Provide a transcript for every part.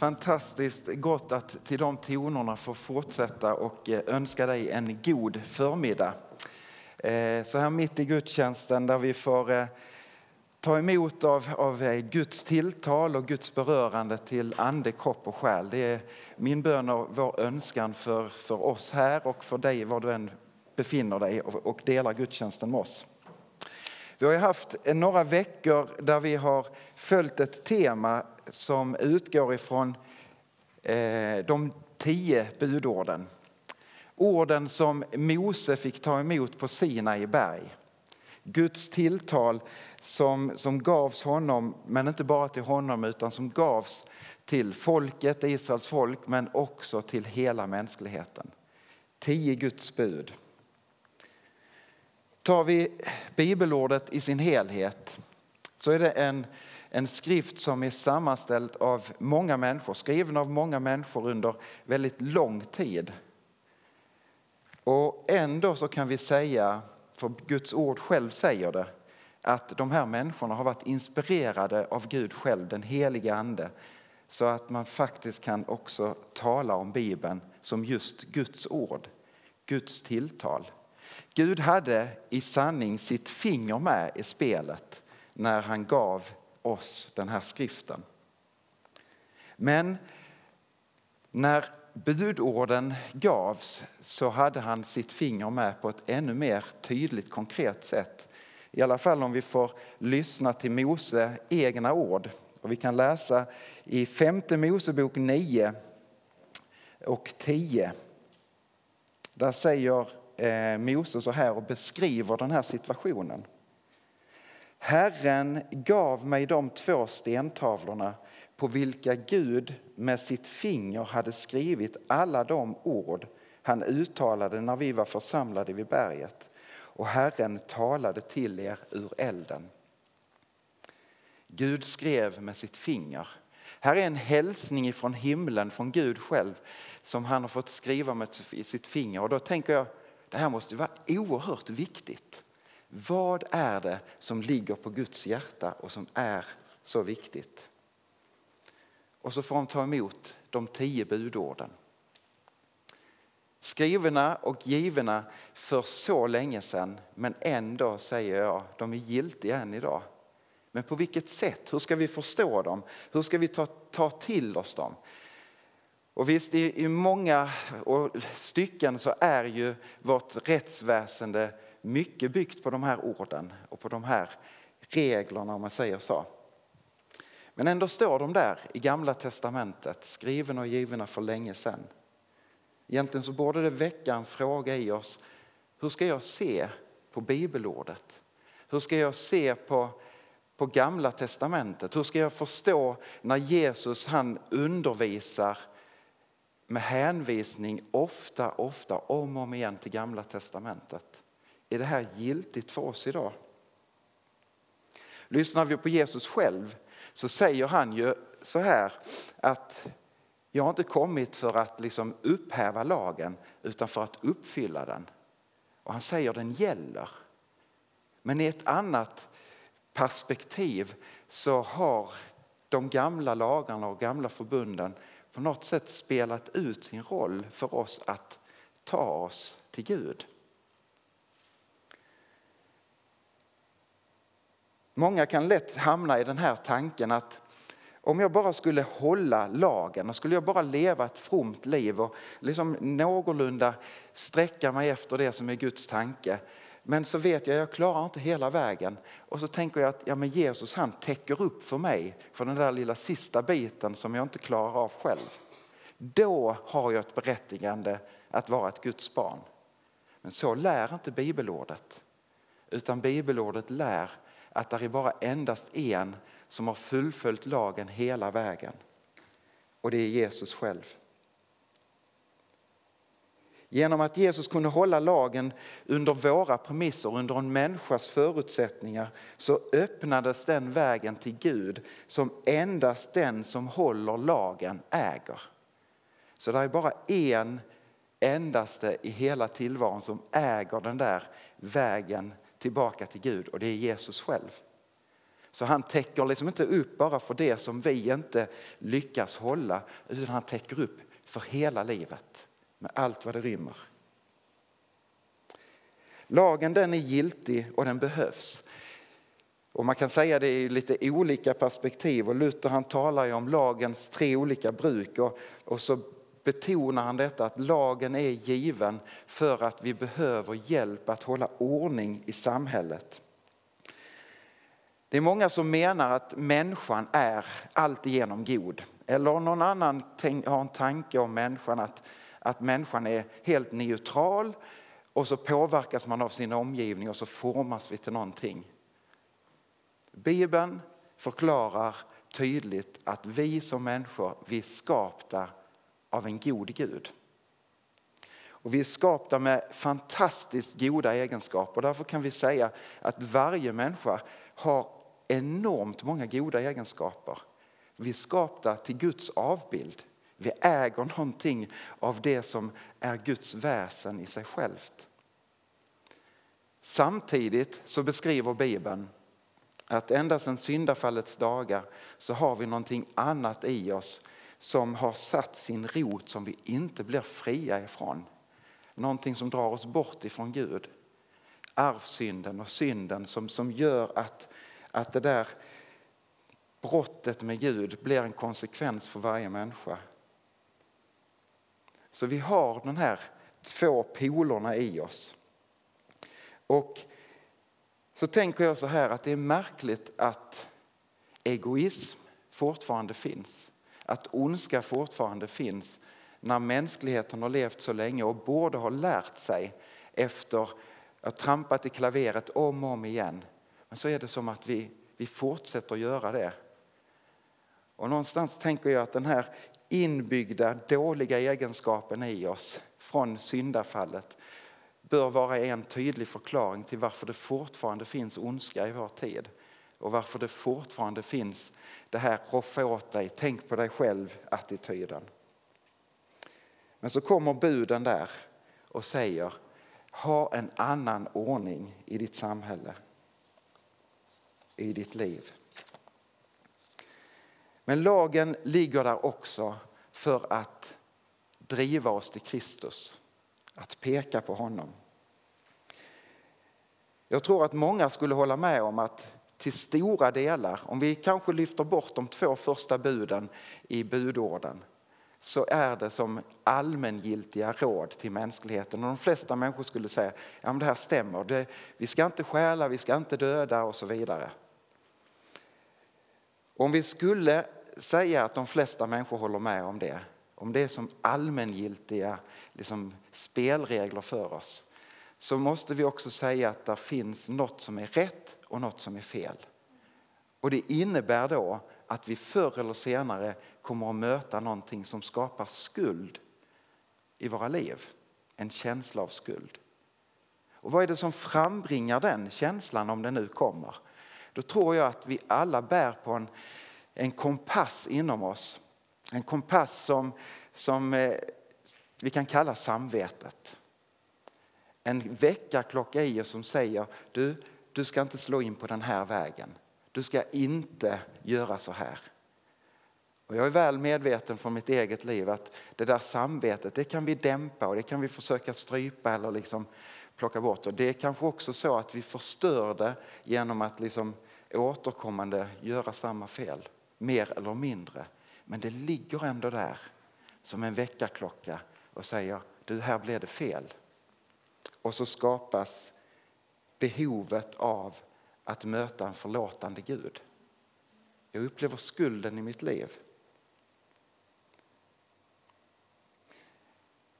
Fantastiskt gott att till de tonerna få fortsätta och eh, önska dig en god förmiddag. Eh, så här mitt i gudstjänsten där vi får eh, ta emot av, av Guds tilltal och Guds berörande till ande, kropp och själ. Det är min bön och vår önskan för, för oss här och för dig var du än befinner dig och, och delar gudstjänsten med oss. Vi har haft några veckor där vi har följt ett tema som utgår ifrån eh, de tio budorden. Orden som Mose fick ta emot på Sinai berg. Guds tilltal som, som gavs honom, men inte bara till honom utan som gavs till folket, Israels folk, men också till hela mänskligheten. Tio Guds bud. Tar vi bibelordet i sin helhet så är det en, en skrift som är sammanställd av många människor, skriven av många människor under väldigt lång tid. Och ändå så kan vi säga, för Guds ord själv säger det, att de här människorna har varit inspirerade av Gud själv, den heliga ande, så att man faktiskt kan också tala om Bibeln som just Guds ord, Guds tilltal. Gud hade i sanning sitt finger med i spelet när han gav oss den här skriften. Men när budorden gavs så hade han sitt finger med på ett ännu mer tydligt konkret sätt. I alla fall om vi får lyssna till Mose egna ord. Och vi kan läsa i femte Mosebok 9 och 10. Där säger eh, Mose så här och beskriver den här situationen. Herren gav mig de två stentavlorna på vilka Gud med sitt finger hade skrivit alla de ord han uttalade när vi var församlade vid berget. Och Herren talade till er ur elden. Gud skrev med sitt finger. Här är en hälsning från himlen, från Gud själv, som han har fått skriva med sitt finger. Och då tänker jag, det här måste vara oerhört viktigt. Vad är det som ligger på Guds hjärta och som är så viktigt? Och så får de ta emot de tio budorden. Skrivna och givna för så länge sedan, men ändå säger jag, de är giltiga än idag. Men på vilket sätt? Hur ska vi förstå dem? Hur ska vi ta, ta till oss dem? Och visst, i, i många stycken så är ju vårt rättsväsende mycket byggt på de här orden och på de här reglerna om man säger så. Men ändå står de där i Gamla Testamentet, skrivna och givna för länge sedan. Egentligen så borde det väcka en fråga i oss. Hur ska jag se på bibelordet? Hur ska jag se på, på Gamla Testamentet? Hur ska jag förstå när Jesus han undervisar med hänvisning ofta, ofta, om och om igen till Gamla Testamentet? Är det här giltigt för oss idag? Lyssnar vi på Jesus själv så säger han ju så här att jag har inte kommit för att liksom upphäva lagen utan för att uppfylla den. Och han säger den gäller. Men i ett annat perspektiv så har de gamla lagarna och gamla förbunden på något sätt spelat ut sin roll för oss att ta oss till Gud. Många kan lätt hamna i den här tanken att om jag bara skulle hålla lagen och skulle jag bara leva ett fromt liv och liksom någorlunda sträcka mig efter det som är Guds tanke. Men så vet jag, att jag klarar inte hela vägen. Och så tänker jag att ja, men Jesus han täcker upp för mig för den där lilla sista biten som jag inte klarar av själv. Då har jag ett berättigande att vara ett Guds barn. Men så lär inte bibelordet. Utan bibelordet lär att det är bara endast en som har fullföljt lagen hela vägen. Och det är Jesus själv. Genom att Jesus kunde hålla lagen under våra premisser, under en människas förutsättningar, så öppnades den vägen till Gud som endast den som håller lagen äger. Så det är bara en endaste i hela tillvaron som äger den där vägen tillbaka till Gud och det är Jesus själv. Så han täcker liksom inte upp bara för det som vi inte lyckas hålla utan han täcker upp för hela livet med allt vad det rymmer. Lagen den är giltig och den behövs. Och man kan säga det i lite olika perspektiv och Luther han talar ju om lagens tre olika bruk och, och så betonar han detta att lagen är given för att vi behöver hjälp att hålla ordning i samhället. Det är många som menar att människan är alltigenom god. Eller någon annan har en tanke om människan att, att människan är helt neutral och så påverkas man av sin omgivning och så formas vi till någonting. Bibeln förklarar tydligt att vi som människor, vi är skapta av en god Gud. Och vi är skapta med fantastiskt goda egenskaper. Därför kan vi säga att varje människa har enormt många goda egenskaper. Vi är skapta till Guds avbild. Vi äger någonting av det som är Guds väsen i sig självt. Samtidigt så beskriver Bibeln att ända sedan syndafallets dagar så har vi någonting annat i oss som har satt sin rot som vi inte blir fria ifrån. Någonting som drar oss bort ifrån Gud. Arvsynden och synden som, som gör att, att det där brottet med Gud blir en konsekvens för varje människa. Så vi har de här två polerna i oss. Och så tänker jag så här att det är märkligt att egoism fortfarande finns. Att ondska fortfarande finns när mänskligheten har levt så länge och borde ha lärt sig efter att trampat i klaveret om och om igen. Men så är det som att vi, vi fortsätter göra det. Och någonstans tänker jag att den här inbyggda dåliga egenskapen i oss från syndafallet bör vara en tydlig förklaring till varför det fortfarande finns ondska i vår tid och varför det fortfarande finns det här roffa åt dig, tänk på dig själv-attityden. Men så kommer buden där och säger ha en annan ordning i ditt samhälle, i ditt liv. Men lagen ligger där också för att driva oss till Kristus, att peka på honom. Jag tror att många skulle hålla med om att till stora delar, om vi kanske lyfter bort de två första buden i budorden, så är det som allmängiltiga råd till mänskligheten. Och de flesta människor skulle säga ja, det här stämmer, det, vi ska inte stjäla, vi ska inte döda och så vidare. Om vi skulle säga att de flesta människor håller med om det, om det är som allmängiltiga liksom, spelregler för oss, så måste vi också säga att det finns något som är rätt och något som är fel. Och det innebär då att vi förr eller senare kommer att möta någonting som skapar skuld i våra liv. En känsla av skuld. Och vad är det som frambringar den känslan om den nu kommer? Då tror jag att vi alla bär på en, en kompass inom oss. En kompass som, som eh, vi kan kalla samvetet en väckarklocka i oss som säger du, du ska inte slå in på den här vägen. Du ska inte göra så här. Och jag är väl medveten från mitt eget liv att det där samvetet det kan vi dämpa och det kan vi försöka strypa eller liksom plocka bort. Och det är kanske också så att vi förstör det genom att liksom återkommande göra samma fel, mer eller mindre. Men det ligger ändå där som en väckarklocka och säger du här blev det fel. Och så skapas behovet av att möta en förlåtande Gud. Jag upplever skulden i mitt liv.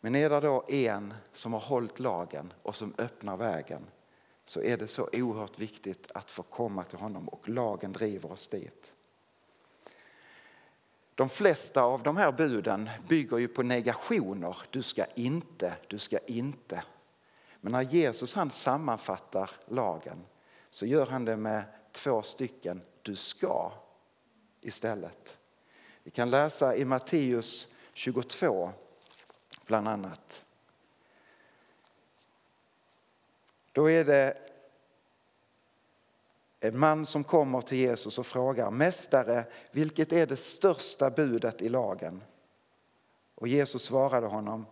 Men är det då en som har hållit lagen och som öppnar vägen så är det så oerhört viktigt att få komma till honom och lagen driver oss dit. De flesta av de här buden bygger ju på negationer. Du ska inte, du ska inte. Men när Jesus han sammanfattar lagen så gör han det med två stycken du ska istället. Vi kan läsa i Matteus 22 bland annat. Då är det en man som kommer till Jesus och frågar Mästare, vilket är det största budet i lagen? Och Jesus svarade honom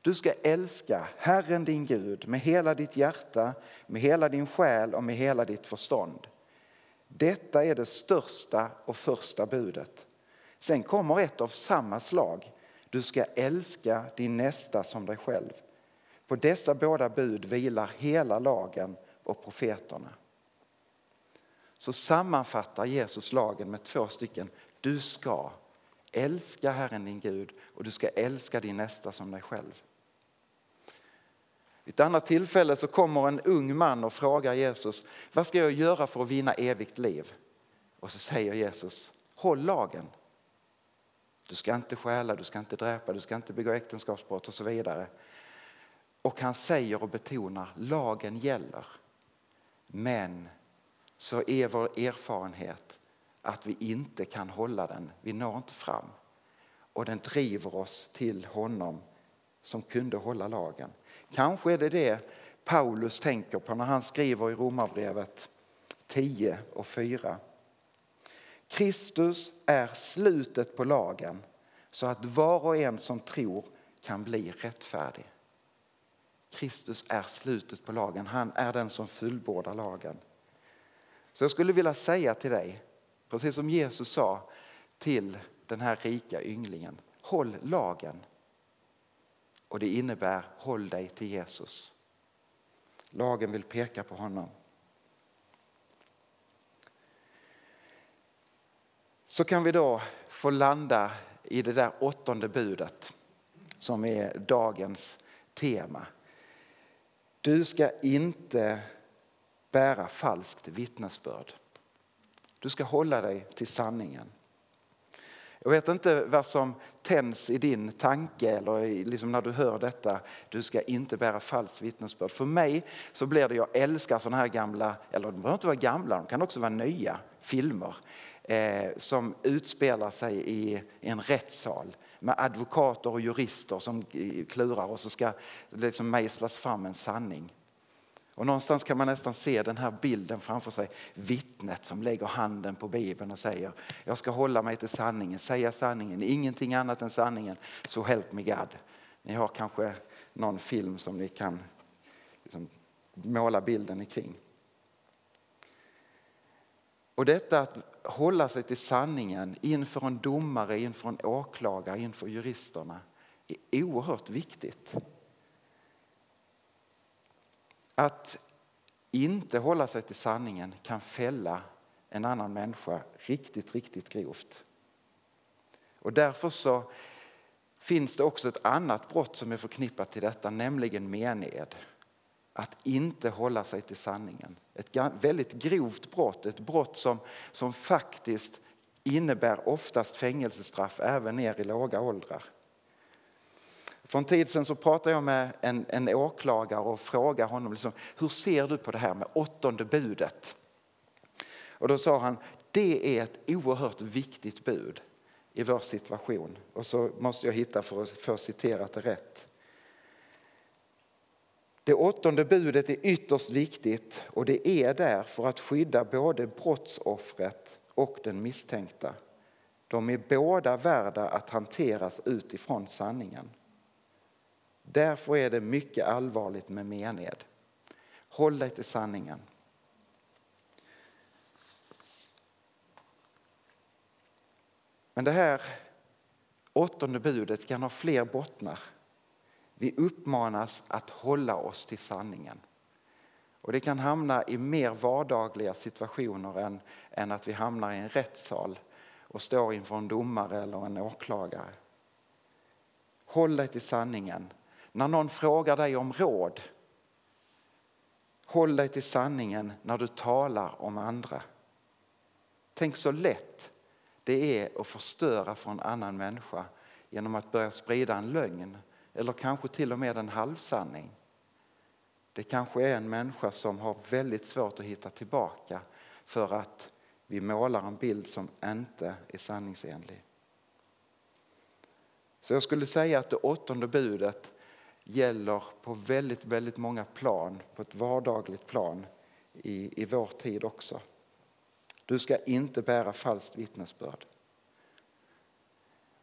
Du ska älska Herren din Gud med hela ditt hjärta, med hela din själ och med hela ditt förstånd. Detta är det största och första budet. Sen kommer ett av samma slag. Du ska älska din nästa som dig själv. På dessa båda bud vilar hela lagen och profeterna. Så sammanfattar Jesus lagen med två stycken. Du ska älska Herren din Gud och du ska älska din nästa som dig själv. Vid ett annat tillfälle så kommer en ung man och frågar Jesus, vad ska jag göra för att vinna evigt liv? Och så säger Jesus, håll lagen. Du ska inte stjäla, du ska inte dräpa, du ska inte begå äktenskapsbrott och så vidare. Och han säger och betonar, lagen gäller. Men så är vår erfarenhet att vi inte kan hålla den, vi når inte fram. Och den driver oss till honom som kunde hålla lagen. Kanske är det det Paulus tänker på när han skriver i Romarbrevet 10 och 4. Kristus är slutet på lagen så att var och en som tror kan bli rättfärdig. Kristus är slutet på lagen, han är den som fullbordar lagen. Så jag skulle vilja säga till dig, precis som Jesus sa till den här rika ynglingen, håll lagen. Och det innebär håll dig till Jesus. Lagen vill peka på honom. Så kan vi då få landa i det där åttonde budet som är dagens tema. Du ska inte bära falskt vittnesbörd. Du ska hålla dig till sanningen. Jag vet inte vad som tänds i din tanke eller liksom när du hör detta. Du ska inte bära falskt vittnesbörd. För mig så blir det, jag älskar sådana här gamla, eller de behöver inte vara gamla, de kan också vara nya filmer eh, som utspelar sig i, i en rättssal med advokater och jurister som klurar och så ska det liksom mejslas fram en sanning. Och någonstans kan man nästan se den här bilden framför sig. Vittnet som lägger handen på Bibeln och säger jag ska hålla mig till sanningen, säga sanningen, ingenting annat än sanningen. Så so help me God. Ni har kanske någon film som ni kan liksom måla bilden kring. Och detta att hålla sig till sanningen inför en domare, inför en åklagare, inför juristerna är oerhört viktigt. Att inte hålla sig till sanningen kan fälla en annan människa riktigt, riktigt grovt. Och därför så finns det också ett annat brott som är förknippat till detta, nämligen mened. Att inte hålla sig till sanningen. Ett väldigt grovt brott, ett brott som, som faktiskt innebär oftast fängelsestraff även ner i låga åldrar. För en tid sedan så pratade jag med en, en åklagare och frågade honom liksom, hur ser du på det här med åttonde budet? Och då sa han det är ett oerhört viktigt bud i vår situation. Och så måste jag hitta för att få citerat det rätt. Det åttonde budet är ytterst viktigt och det är där för att skydda både brottsoffret och den misstänkta. De är båda värda att hanteras utifrån sanningen. Därför är det mycket allvarligt med mened. Håll dig till sanningen. Men det här åttonde budet kan ha fler bottnar. Vi uppmanas att hålla oss till sanningen. Och Det kan hamna i mer vardagliga situationer än, än att vi hamnar i en rättssal och står inför en domare eller en åklagare. Håll dig till sanningen när någon frågar dig om råd. Håll dig till sanningen när du talar om andra. Tänk så lätt det är att förstöra för en annan människa genom att börja sprida en lögn eller kanske till och med en halvsanning. Det kanske är en människa som har väldigt svårt att hitta tillbaka för att vi målar en bild som inte är sanningsenlig. Så jag skulle säga att det åttonde budet gäller på väldigt, väldigt många plan, på ett vardagligt plan i, i vår tid också. Du ska inte bära falskt vittnesbörd.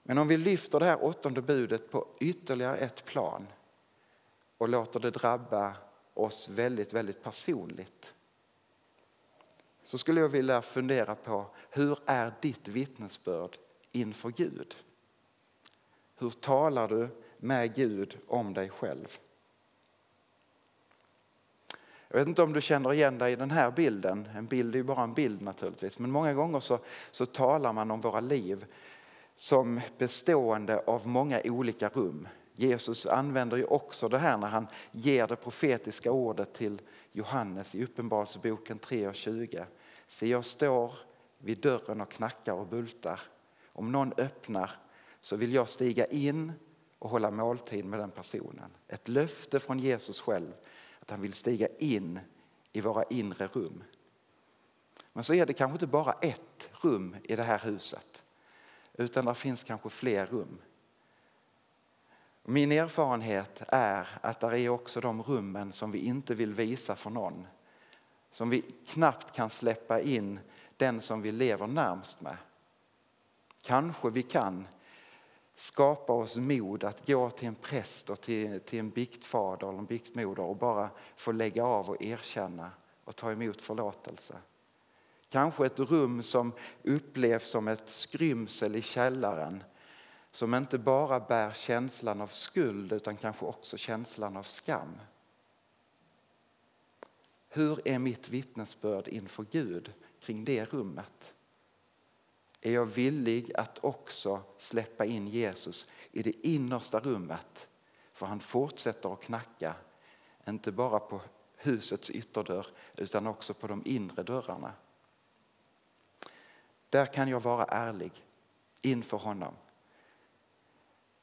Men om vi lyfter det här åttonde budet på ytterligare ett plan och låter det drabba oss väldigt, väldigt personligt så skulle jag vilja fundera på hur är ditt vittnesbörd inför Gud? Hur talar du med Gud om dig själv? Jag vet inte om du känner igen dig i den här bilden. En bild är ju bara en bild naturligtvis. Men många gånger så, så talar man om våra liv som bestående av många olika rum. Jesus använder ju också det här när han ger det profetiska ordet till Johannes i Uppenbarelseboken 3 och 20. Se, jag står vid dörren och knackar och bultar. Om någon öppnar så vill jag stiga in och hålla måltid med den personen. Ett löfte från Jesus själv att han vill stiga in i våra inre rum. Men så är det kanske inte bara ett rum i det här huset utan det finns kanske fler rum. Min erfarenhet är att det är också de rummen som vi inte vill visa för någon. Som vi knappt kan släppa in den som vi lever närmst med. Kanske vi kan skapa oss mod att gå till en präst och till, till en biktfader eller en biktmoder och bara få lägga av och erkänna och ta emot förlåtelse. Kanske ett rum som upplevs som ett skrymsel i källaren som inte bara bär känslan av skuld utan kanske också känslan av skam. Hur är mitt vittnesbörd inför Gud kring det rummet? Är jag villig att också släppa in Jesus i det innersta rummet? För han fortsätter att knacka, inte bara på husets ytterdörr utan också på de inre dörrarna. Där kan jag vara ärlig inför honom.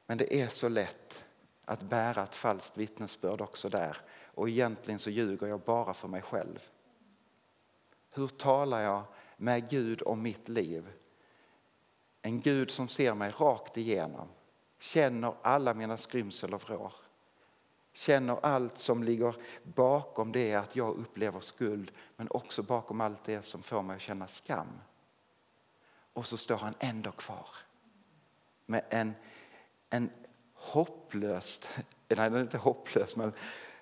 Men det är så lätt att bära ett falskt vittnesbörd också där och egentligen så ljuger jag bara för mig själv. Hur talar jag med Gud om mitt liv? En Gud som ser mig rakt igenom, känner alla mina skrymsel och vrår. Känner allt som ligger bakom det att jag upplever skuld men också bakom allt det som får mig att känna skam. Och så står han ändå kvar med en, en hopplöst, nej den är inte hopplös men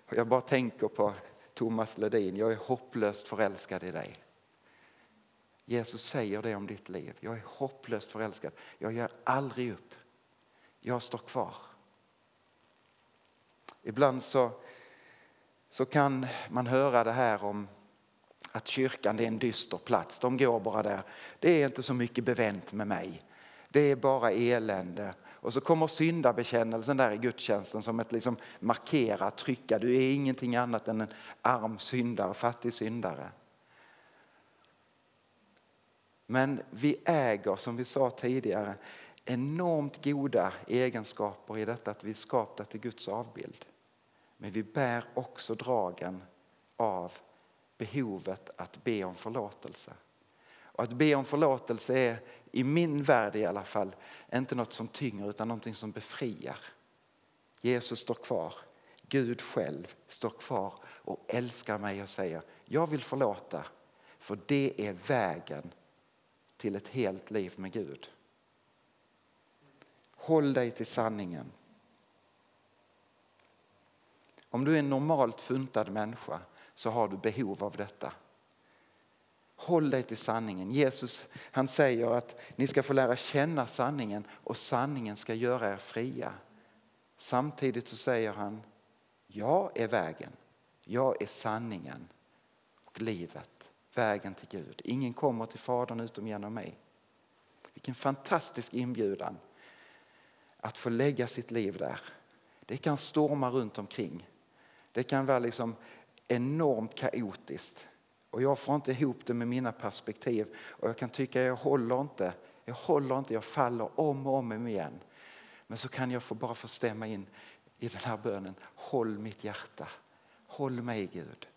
jag bara tänker på Thomas Ledin, jag är hopplöst förälskad i dig. Jesus säger det om ditt liv. Jag är hopplöst förälskad. Jag ger aldrig upp. Jag står kvar. Ibland så, så kan man höra det här om att kyrkan är en dyster plats. De går bara där. Det är inte så mycket bevänt med mig. Det är bara elände. Och så kommer syndabekännelsen där i gudstjänsten som ett liksom markera, trycka. Du är ingenting annat än en arm syndare, fattig syndare. Men vi äger, som vi sa tidigare, enormt goda egenskaper i detta att vi är skapta till Guds avbild. Men vi bär också dragen av behovet att be om förlåtelse. Och att be om förlåtelse är, i min värld i alla fall, inte något som tynger utan något som befriar. Jesus står kvar, Gud själv står kvar och älskar mig och säger jag vill förlåta för det är vägen till ett helt liv med Gud. Håll dig till sanningen. Om du är en normalt funtad människa så har du behov av detta. Håll dig till sanningen. Jesus han säger att ni ska få lära känna sanningen och sanningen ska göra er fria. Samtidigt så säger han, jag är vägen, jag är sanningen och livet, vägen till Gud. Ingen kommer till Fadern utom genom mig. Vilken fantastisk inbjudan att få lägga sitt liv där. Det kan storma runt omkring. Det kan vara liksom enormt kaotiskt. Och jag får inte ihop det med mina perspektiv. Och jag kan tycka jag håller inte, jag håller inte, jag faller om och om igen. Men så kan jag få bara få stämma in i den här bönen. Håll mitt hjärta. Håll mig Gud.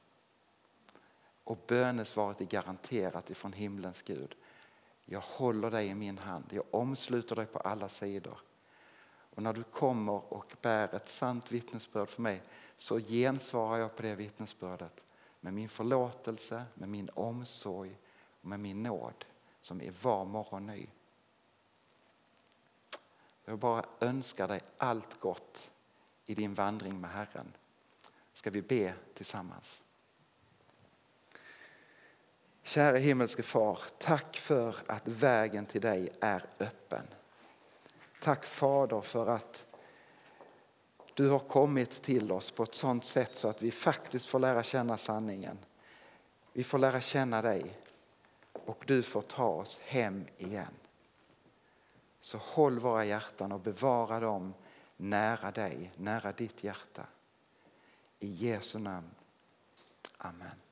Och bönesvaret är garanterat ifrån himlens Gud. Jag håller dig i min hand. Jag omsluter dig på alla sidor. Och när du kommer och bär ett sant vittnesbörd för mig så gensvarar jag på det vittnesbördet med min förlåtelse, med min omsorg, och med min nåd som är var morgon ny. Jag bara önskar dig allt gott i din vandring med Herren. Ska vi be tillsammans. Kära himmelske far, tack för att vägen till dig är öppen. Tack Fader för att du har kommit till oss på ett sådant sätt så att vi faktiskt får lära känna sanningen. Vi får lära känna dig och du får ta oss hem igen. Så håll våra hjärtan och bevara dem nära dig, nära ditt hjärta. I Jesu namn. Amen.